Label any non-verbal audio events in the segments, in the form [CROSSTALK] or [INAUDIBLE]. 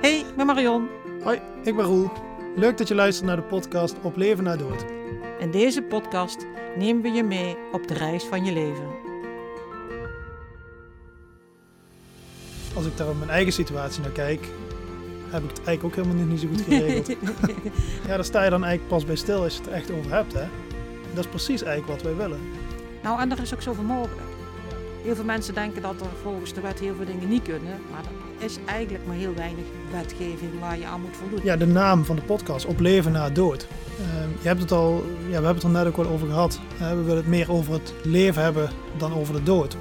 Hey, ik ben Marion. Hoi, ik ben Roel. Leuk dat je luistert naar de podcast Op Leven na Dood. In deze podcast nemen we je mee op de reis van je leven. Als ik daar op mijn eigen situatie naar kijk, heb ik het eigenlijk ook helemaal niet zo goed geregeld. [LAUGHS] ja, daar sta je dan eigenlijk pas bij stil als je het er echt over hebt, hè. Dat is precies eigenlijk wat wij willen. Nou, en er is ook zoveel mogelijk. Heel veel mensen denken dat er volgens de wet heel veel dingen niet kunnen, maar er is eigenlijk maar heel weinig wetgeving waar je aan moet voldoen. Ja, de naam van de podcast, Op Leven na Dood. Ehm, je hebt het al, ja, we hebben het er net ook wel over gehad. we willen het meer over het leven hebben dan over de dood.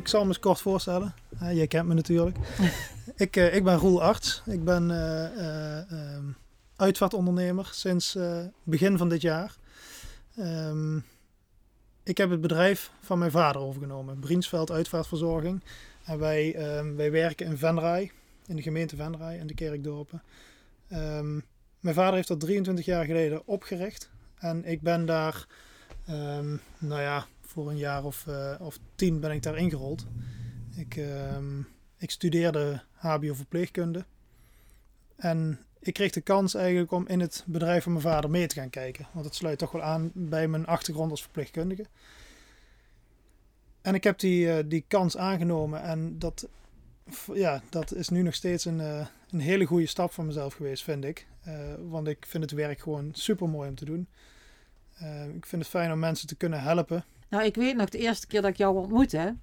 Ik zal me eens kort voorstellen. Hè, jij kent me natuurlijk. [LAUGHS] ik, eh, ik ben Roel Arts. Ik ben eh, eh, ehm, uitvaartondernemer sinds begin van dit jaar. Ehm, ik heb het bedrijf van mijn vader overgenomen, Briensveld Uitvaartverzorging. En wij, ehm, wij werken in Venray, in de gemeente Venray en de Kerkdorpen. Ehm, mijn vader heeft dat 23 jaar geleden opgericht. En ik ben daar, nou ja, voor een jaar of, eh, of tien ben ik daar ingerold. Ik, ik studeerde HBO-verpleegkunde. En ik kreeg de kans eigenlijk om in het bedrijf van mijn vader mee te gaan kijken. Want het sluit toch wel aan bij mijn achtergrond als verpleegkundige. En ik heb die, eh, die kans aangenomen. En dat, ja, dat is nu nog steeds een, eh, een hele goede stap voor mezelf geweest, vind ik. Eh, want ik vind het werk gewoon super mooi om te doen. Ik vind het fijn om mensen te kunnen helpen. Nou, ik weet nog de eerste keer dat ik jou ontmoette.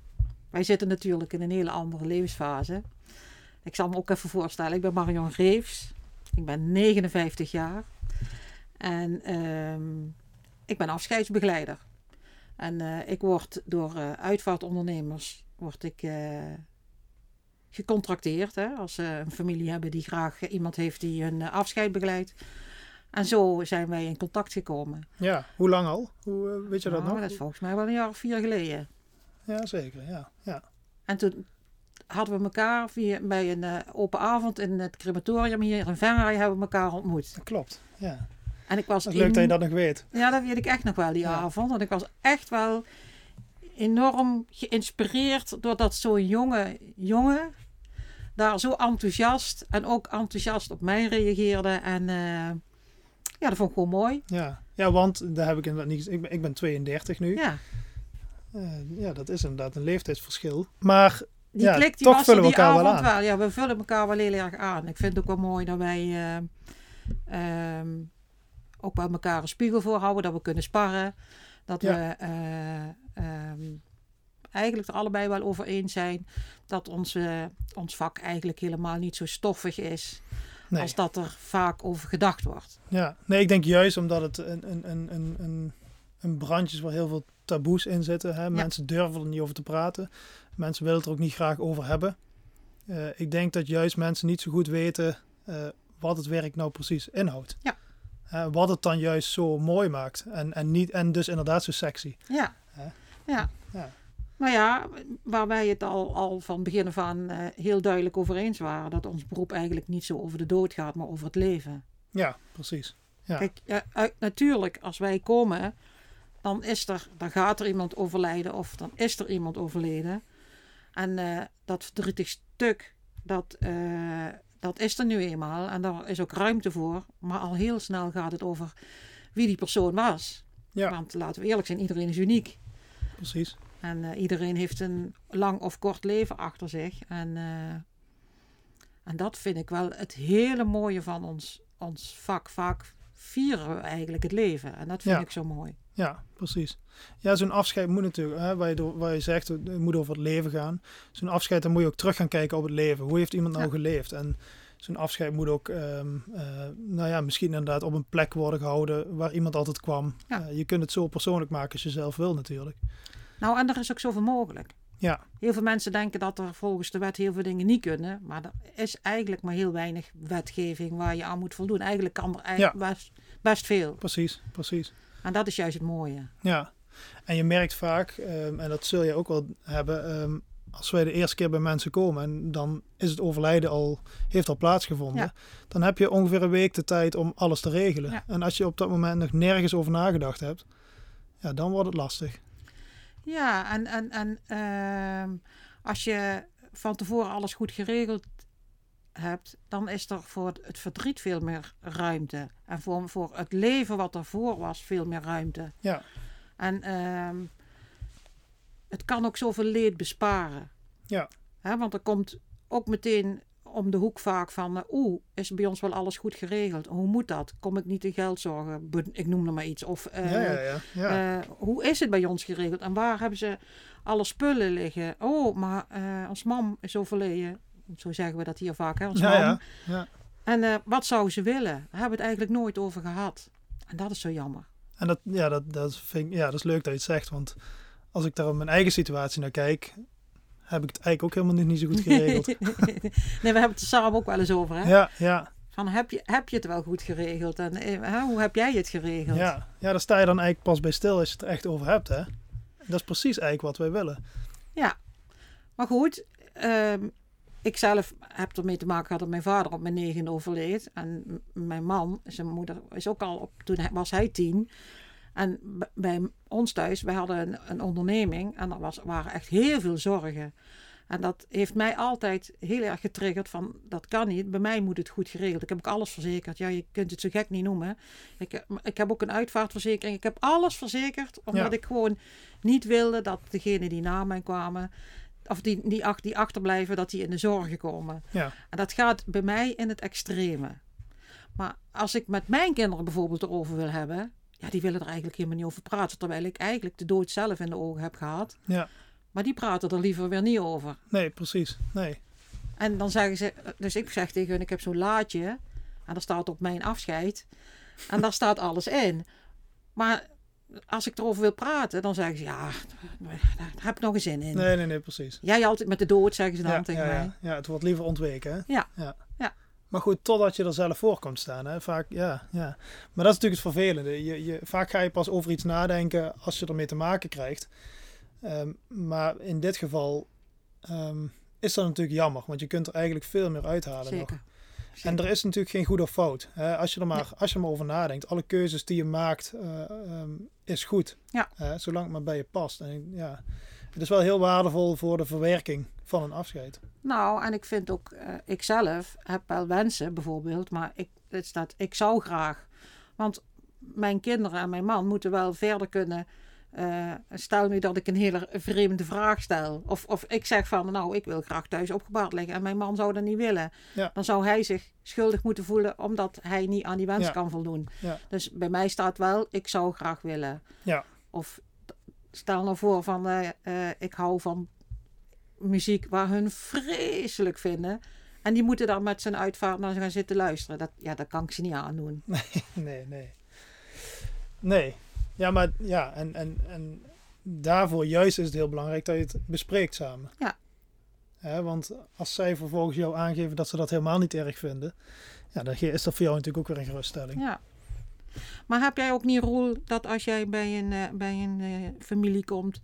Wij zitten natuurlijk in een hele andere levensfase. Ik zal me ook even voorstellen. Ik ben Marion Reeves. Ik ben 59 jaar. En ehm, ik ben afscheidsbegeleider. En eh, ik word door eh, uitvaartondernemers word ik, eh, gecontracteerd. Hè, als ze een familie hebben die graag iemand heeft die hun afscheid begeleidt. En zo zijn wij in contact gekomen. Ja, hoe lang al? Hoe, weet je dat Nou, nog? dat is volgens mij wel een jaar of vier geleden. Ja, zeker. Ja, ja. En toen hadden we elkaar via, bij een eh, open avond in het crematorium hier in Venray hebben we elkaar ontmoet. dat klopt. Ja. En ik was Dat is leuk dat je dat nog weet. Ja, dat weet ik echt nog wel die Ja. avond. Want ik was echt wel enorm geïnspireerd doordat zo'n jonge jongen daar zo enthousiast en ook enthousiast op mij reageerde. En eh, ja, dat vond ik gewoon mooi. Ja. ja, want daar heb ik inderdaad niet... Ik ben, ik ben 32 nu. Ja, Eh, ja, dat is inderdaad een leeftijdsverschil. Maar die ja, klik die toch was vullen we die elkaar wel avond aan. wel. Ja, we vullen elkaar wel heel erg aan. Ik vind het ook wel mooi dat wij eh, ehm, ook bij elkaar een spiegel voorhouden. Dat we kunnen sparren. Dat Ja. we eh, ehm, eigenlijk er allebei wel over eens zijn. Dat ons, eh, ons vak eigenlijk helemaal niet zo stoffig is. Nee. Als dat er vaak over gedacht wordt. Ja, nee, ik denk juist omdat het een, een, een, een, een, een branche is waar heel veel taboes in zitten. Hè? Mensen durven er niet over te praten. Mensen willen het er ook niet graag over hebben. Eh, ik denk dat juist mensen niet zo goed weten eh, wat het werk nou precies inhoudt. Ja. Eh, wat het dan juist zo mooi maakt. En, en, niet, en dus inderdaad zo sexy. Ja. Ja. Ja. Maar ja, waar wij het al, al van begin af aan heel duidelijk over eens waren. Dat ons beroep eigenlijk niet zo over de dood gaat, maar over het leven. Ja, precies. Ja. Kijk, natuurlijk, als wij komen, dan is er, dan gaat er iemand overlijden of dan is er iemand overleden. En eh, dat verdrietig stuk, dat, eh, dat is er nu eenmaal. En daar is ook ruimte voor. Maar al heel snel gaat het over wie die persoon was. Ja, Want laten we eerlijk zijn, iedereen is uniek. precies. En eh, iedereen heeft een lang of kort leven achter zich. En, en dat vind ik wel het hele mooie van ons, ons vak. Vaak vieren we eigenlijk het leven. En dat vind Ja. ik zo mooi. Ja, precies. Ja, zo'n afscheid moet natuurlijk, hè, waar, je, door- waar je zegt, het moet over het leven gaan. Zo'n afscheid, dan moet je ook terug gaan kijken op het leven. Hoe heeft iemand nou Ja. geleefd? En zo'n afscheid moet ook, ehm, eh, nou ja, misschien inderdaad op een plek worden gehouden waar iemand altijd kwam. Ja. Eh, je kunt het zo persoonlijk maken als je zelf wil natuurlijk. Nou, en er is ook zoveel mogelijk. Ja, Heel veel mensen denken dat er volgens de wet heel veel dingen niet kunnen. Maar er is eigenlijk maar heel weinig wetgeving waar je aan moet voldoen. Eigenlijk kan er eigenlijk best, best veel. precies, precies. En dat is juist het mooie. Ja, en je merkt vaak, ehm, en dat zul je ook wel hebben, ehm, als wij de eerste keer bij mensen komen en dan is het overlijden al, heeft al plaatsgevonden, Ja. dan heb je ongeveer een week de tijd om alles te regelen. Ja. En als je op dat moment nog nergens over nagedacht hebt, ja, dan wordt het lastig. Ja, en, en, en ehm, als je van tevoren alles goed geregeld hebt, dan is er voor het verdriet veel meer ruimte. En voor, voor het leven wat ervoor was, veel meer ruimte. Ja. En ehm, het kan ook zoveel leed besparen. Ja. Hè, want er komt ook meteen om de hoek vaak van... eh, Oeh, is bij ons wel alles goed geregeld? Hoe moet dat? Kom ik niet in geldzorgen? Be- Ik noem er maar iets. Of eh, ja, ja, ja. ja. eh, hoe is het bij ons geregeld? En waar hebben ze alle spullen liggen? Oh, maar eh ons mam is overleden. Zo zeggen we dat hier vaak, hè? Ons ja, mam. En wat zou ze willen? Daar hebben we het eigenlijk nooit over gehad. En dat is zo jammer. En dat, ja, dat, dat, vind ik, ja, dat is leuk dat je het zegt. Want als ik daar op mijn eigen situatie naar kijk, heb ik het eigenlijk ook helemaal niet, zo goed geregeld. [LAUGHS] nee, we hebben het er samen ook wel eens over, hè? ja, ja, Van, heb, je, heb je het wel goed geregeld? En eh, hè, hoe heb jij het geregeld? ja. Ja, daar sta je dan eigenlijk pas bij stil als je het er echt over hebt. Hè? Dat is precies eigenlijk wat wij willen. Maar goed, ehm, ik zelf heb ermee te maken gehad dat mijn vader op mijn negen overleed. En mijn man, zijn moeder, is ook al op, toen was hij tien. En bij ons thuis, wij hadden een, een onderneming en er was, waren echt heel veel zorgen. En dat heeft mij altijd heel erg getriggerd van, dat kan niet, bij mij moet het goed geregeld. Ik heb ook alles verzekerd. Ja, je kunt het zo gek niet noemen. Ik, eh, ik heb ook een uitvaartverzekering. Ik heb alles verzekerd, omdat Ja. ik gewoon niet wilde dat degenen die na mij kwamen, of die, die, die achterblijven, dat die in de zorgen komen. Ja, En dat gaat bij mij in het extreme. Maar als ik met mijn kinderen bijvoorbeeld erover wil hebben, ja, die willen er eigenlijk helemaal niet over praten. Terwijl ik eigenlijk de dood zelf in de ogen heb gehad. ja. Maar die praten er liever weer niet over. Nee, precies. Nee. En dan zeggen ze, dus ik zeg tegen hun, ik heb zo'n laadje. En daar staat op mijn afscheid. En daar staat alles in. Maar als ik erover wil praten, dan zeggen ze, ja, daar heb ik nog een zin in. Nee, nee, nee, precies. Jij altijd met de dood, zeggen ze dan Ja, tegen ja, mij. ja. ja, het wordt liever ontweken. Hè? Ja. ja. Maar goed, totdat je er zelf voor komt staan. Hè? Vaak, ja, ja. Maar dat is natuurlijk het vervelende. Je, je, vaak ga je pas over iets nadenken als je ermee te maken krijgt. Ehm, maar in dit geval ehm, is dat natuurlijk jammer. Want je kunt er eigenlijk veel meer uithalen nog. Zeker. En er is natuurlijk geen goed of fout. Hè? Als, je er maar, als je er maar over nadenkt. Alle keuzes die je maakt ehm, is goed. Ja. Zolang het maar bij je past. En, ja. Het is wel heel waardevol voor de verwerking van een afscheid. Nou, en ik vind ook, eh ik zelf heb wel wensen bijvoorbeeld, maar ik, het staat, ik zou graag. Want mijn kinderen en mijn man moeten wel verder kunnen. eh, stel nu dat ik een hele vreemde vraag stel. Of, of ik zeg van, nou, ik wil graag thuis opgebaard liggen en mijn man zou dat niet willen. Ja. Dan zou hij zich schuldig moeten voelen omdat hij niet aan die wens Ja. kan voldoen. Ja. Dus bij mij staat wel, ik zou graag willen. Ja. Of stel nou voor van, eh, eh, ik hou van muziek waar hun vreselijk vinden. En die moeten dan met zijn uitvaart naar gaan zitten luisteren. Dat, ja, dat kan ik ze niet aandoen. [LAUGHS] Nee, nee. Nee. Ja, maar ja, en, en, en daarvoor juist is het heel belangrijk dat je het bespreekt samen. Ja. Hè, want als zij vervolgens jou aangeven dat ze dat helemaal niet erg vinden, ja, dan is dat voor jou natuurlijk ook weer een geruststelling. Ja. Maar heb jij ook niet, Roel, dat als jij bij een, eh, bij een eh, familie komt...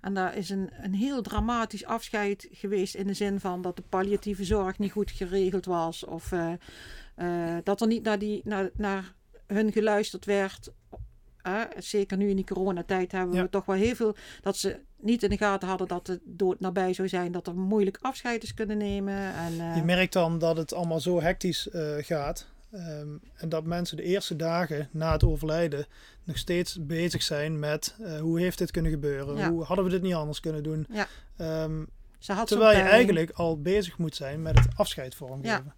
en daar is een, een heel dramatisch afscheid geweest... in de zin van dat de palliatieve zorg niet goed geregeld was... of eh, dat er niet naar, die, naar, naar hun geluisterd werd... Zeker nu in die coronatijd hebben Ja. we toch wel heel veel... dat ze niet in de gaten hadden dat de dood nabij zou zijn... dat er moeilijk afscheid is kunnen nemen. En, Je merkt dan dat het allemaal zo hectisch gaat. Ehm, en dat mensen de eerste dagen na het overlijden nog steeds bezig zijn met eh, hoe heeft dit kunnen gebeuren? Ja. Hoe hadden we dit niet anders kunnen doen? Ja. Ehm, ze had Terwijl je eigenlijk al bezig moet zijn met het afscheid vormgeven.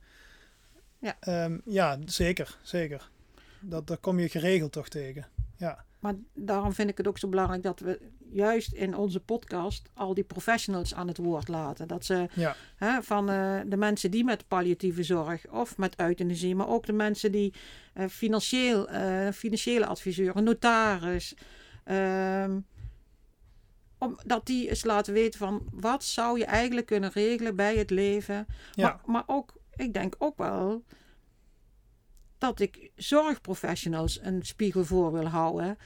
Ja. Ehm, ja, zeker. zeker. Dat, daar kom je geregeld toch tegen. Ja, Maar daarom vind ik het ook zo belangrijk dat we juist in onze podcast al die professionals aan het woord laten. Dat ze ja, hè, van eh, de mensen die met palliatieve zorg of met euthanasie, maar ook de mensen die eh, financieel, eh, financiële adviseur, notaris. ehm, om, dat die eens laten weten van wat zou je eigenlijk kunnen regelen bij het leven. ja, Maar, maar ook, ik denk ook wel dat ik zorgprofessionals een spiegel voor wil houden.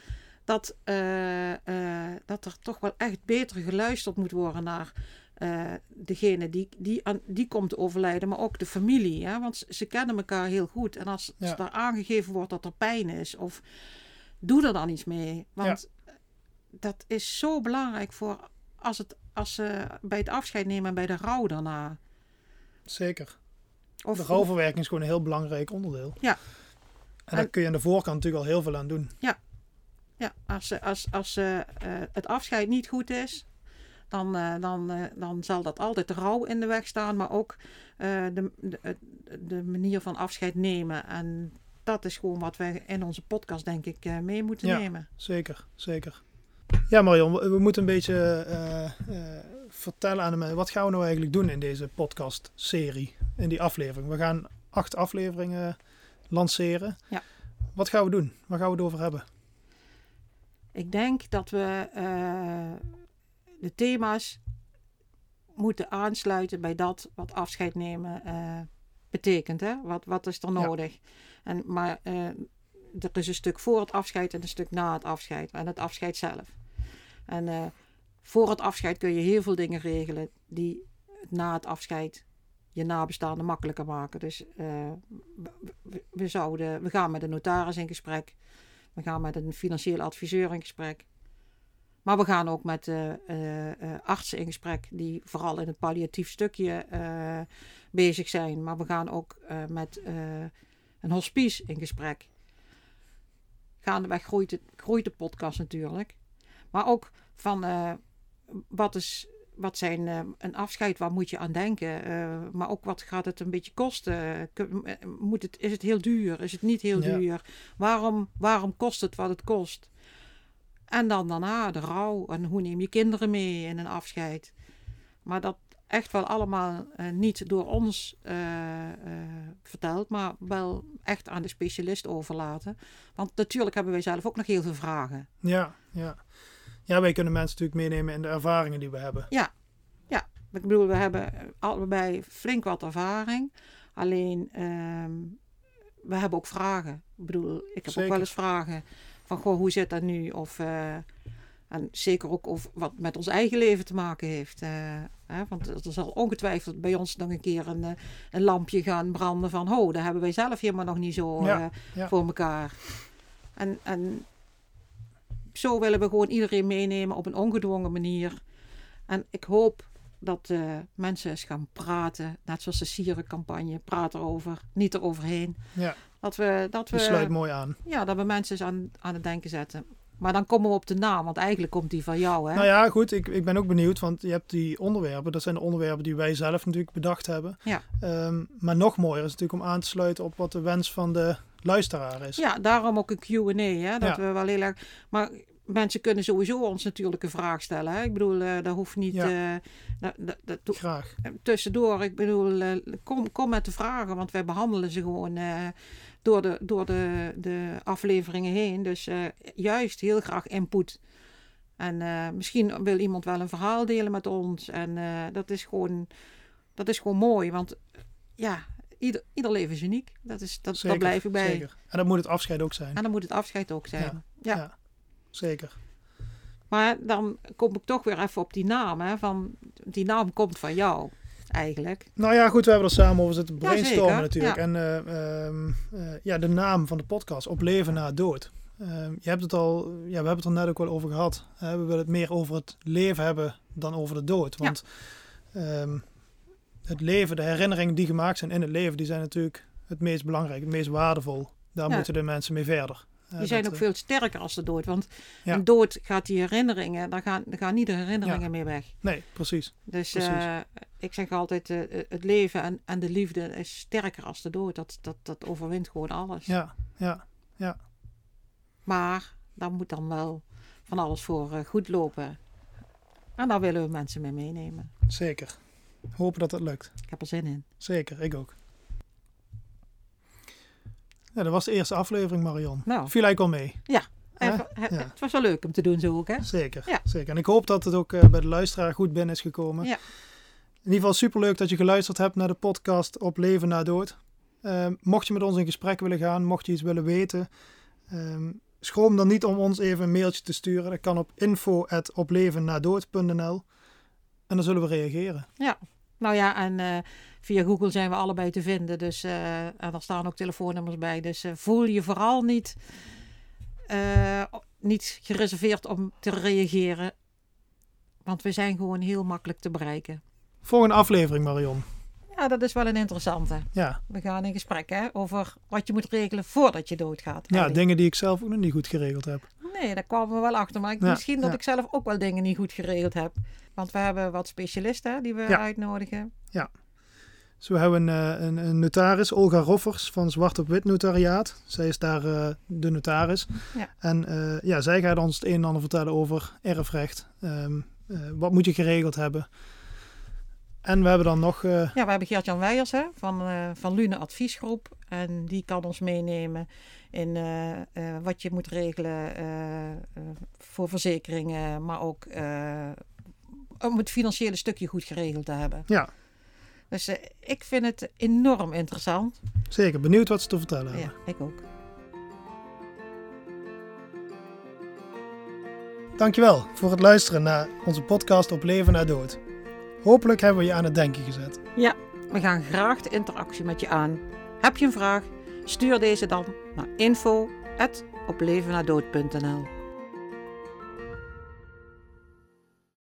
Dat, eh, eh, dat er toch wel echt beter geluisterd moet worden naar eh, degene die, die, aan, die komt te overlijden, maar ook de familie. Hè? Want ze, kennen elkaar heel goed. En als Ja. er aangegeven wordt dat er pijn is, of doe er dan iets mee. Want dat is zo belangrijk voor als het als ze bij het afscheid nemen en bij de rouw daarna. Zeker. Of, de rouwverwerking is gewoon een heel belangrijk onderdeel. Ja. En daar kun je aan de voorkant natuurlijk al heel veel aan doen. Ja, als, ze- als, als ze, eh, het afscheid niet goed is, dan, eh, dan, eh, dan zal dat altijd rouw in de weg staan, maar ook eh, de, de, de manier van afscheid nemen. En dat is gewoon wat wij in onze podcast, denk ik, eh, mee moeten Ja. nemen. Zeker, zeker. Ja Marion, we, we moeten een beetje eh, eh, vertellen aan de mensen. Wat gaan we nou eigenlijk doen in deze podcast serie? In die aflevering. We gaan acht afleveringen lanceren. Ja. Wat gaan we doen? Waar gaan we het over hebben? Ik denk dat we eh, de thema's moeten aansluiten bij dat wat afscheid nemen betekent. Hè? Wat, wat is er Ja. nodig? En, maar er is een stuk voor het afscheid en een stuk na het afscheid. En het afscheid zelf. En eh, voor het afscheid kun je heel veel dingen regelen die na het afscheid je nabestaanden makkelijker maken. Dus eh, we, zouden, we gaan met een notaris in gesprek. We gaan met een financieel adviseur in gesprek. Maar we gaan ook met eh, artsen in gesprek die vooral in het palliatief stukje bezig zijn. Maar we gaan ook met een hospice in gesprek. Gaandeweg groeit, groeit de podcast natuurlijk. Maar ook van eh, wat is wat zijn eh, een afscheid, waar moet je aan denken? Eh, maar ook wat gaat het een beetje kosten? Moet het, is het heel duur? Is het niet heel Ja. duur? Waarom, waarom kost het wat het kost? En dan daarna de rouw. En hoe neem je kinderen mee in een afscheid? Maar dat echt wel allemaal niet door ons verteld, maar wel echt aan de specialist overlaten. Want natuurlijk hebben wij zelf ook nog heel veel vragen. Ja, ja. Ja, wij kunnen mensen natuurlijk meenemen in de ervaringen die we hebben. Ik bedoel, we hebben allebei flink wat ervaring. Alleen, ehm, we hebben ook vragen. Ik bedoel, ik heb ook wel eens vragen van, goh, hoe zit dat nu? Of, eh, en zeker ook of wat met ons eigen leven te maken heeft. eh, hè? Want er zal ongetwijfeld bij ons nog een keer een, eh, een lampje gaan branden van, ho, dat hebben wij zelf helemaal nog niet zo Ja, ja. voor elkaar. En, en zo willen we gewoon iedereen meenemen op een ongedwongen manier. En ik hoop dat eh, mensen eens gaan praten, net zoals de sierencampagne, praat erover, niet eroverheen. Ja, Dat we, dat die sluit we, mooi aan. ja, dat we mensen eens aan, aan het denken zetten. Maar dan komen we op de naam, want eigenlijk komt die van jou, hè? Nou ja, goed, ik, ik ben ook benieuwd, want je hebt die onderwerpen. Dat zijn de onderwerpen die wij zelf natuurlijk bedacht hebben. Ja. Ehm, maar nog mooier is natuurlijk om aan te sluiten op wat de wens van de luisteraar is. Ja, daarom ook een Q&A, hè? Dat Ja. we wel heel erg... Maar mensen kunnen sowieso ons natuurlijk een vraag stellen, hè? Ik bedoel, eh dat hoeft niet... Ja. eh, dat, Graag. tussendoor, ik bedoel, eh, kom, kom met de vragen, want wij behandelen ze gewoon eh, door, de, door de, de afleveringen heen. Dus eh, juist heel graag input. En eh, misschien wil iemand wel een verhaal delen met ons. En eh, dat, is gewoon, dat is gewoon mooi, want eh, ja, ieder, ieder leven is uniek. Dat is, dat, Zeker, daar blijf ik bij. Zeker. En dat moet het afscheid ook zijn. En dan moet het afscheid ook zijn. Ja, Ja. ja. Zeker. Maar dan kom ik toch weer even op die naam. Hè, van, die naam komt van jou, eigenlijk. Nou ja, goed, we hebben er samen over zitten brainstormen natuurlijk. ja. En eh, ehm, eh, ja, de naam van de podcast, Op leven na dood. Ehm, je hebt het al, ja, we hebben het er net ook wel over gehad. hè. we willen het meer over het leven hebben dan over de dood. Ja. Want ehm, het leven, de herinneringen die gemaakt zijn in het leven, die zijn natuurlijk het meest belangrijk, het meest waardevol. Daar moeten de mensen mee verder. Eh, Die zijn dat, ook eh, veel sterker als de dood. Want Ja. een dood gaat die herinneringen, daar gaan, daar gaan niet de herinneringen meer weg. Nee, precies. Dus Precies. eh, ik zeg altijd, het leven en, en de liefde is sterker als de dood. Dat, dat, dat overwint gewoon alles. Ja, ja, Maar daar moet dan wel van alles voor goed lopen. En daar willen we mensen mee meenemen. zeker. Hopen dat het lukt. Ik heb er zin in. Zeker, ik ook. Ja, dat was de eerste aflevering, Marion. Nou, Viel eigenlijk wel mee. Even- Ja. het was wel leuk om te doen zo ook, hè? Zeker, Ja. zeker. En ik hoop dat het ook eh, bij de luisteraar goed binnen is gekomen. Ja. In ieder geval superleuk dat je geluisterd hebt naar de podcast op Leven na Dood. Ehm, mocht je met ons in gesprek willen gaan, mocht je iets willen weten, ehm, schroom dan niet om ons even een mailtje te sturen. Dat kan op info.oplevennadood.nl en dan zullen we reageren. Nou ja, en eh, via Google zijn we allebei te vinden. Dus, eh, en er staan ook telefoonnummers bij. Dus eh, voel je vooral niet, niet gereserveerd om te reageren. Want we zijn gewoon heel makkelijk te bereiken. Volgende aflevering, Marion. Ja, dat is wel een interessante. Ja, We gaan in gesprek hè, over wat je moet regelen voordat je doodgaat. ja eigenlijk. dingen die ik zelf ook nog niet goed geregeld heb. Nee, daar kwamen we wel achter. Maar ik, Ja, misschien dat ja. ik zelf ook wel dingen niet goed geregeld heb. Want we hebben wat specialisten die we Ja. uitnodigen. Dus we hebben een, eh, een, een notaris, Olga Roffers van Zwart op Wit Notariaat. Zij is daar eh, de notaris. Ja. En eh, ja, zij gaat ons het een en ander vertellen over erfrecht. Ehm, eh, wat moet je geregeld hebben? En we hebben dan nog... Ja, we hebben Gert-Jan Weijers hè, van, van Lune Adviesgroep. En die kan ons meenemen in eh, eh, wat je moet regelen eh, voor verzekeringen. Maar ook om het financiële stukje goed geregeld te hebben. ja, Dus ik vind het enorm interessant. zeker. Benieuwd wat ze te vertellen Ja, hebben. ik ook. Dankjewel voor het luisteren naar onze podcast Op Leven na Dood. Hopelijk hebben we je aan het denken gezet. Ja, we gaan graag de interactie met je aan. Heb je een vraag? Stuur deze dan naar info.oplevennadood.nl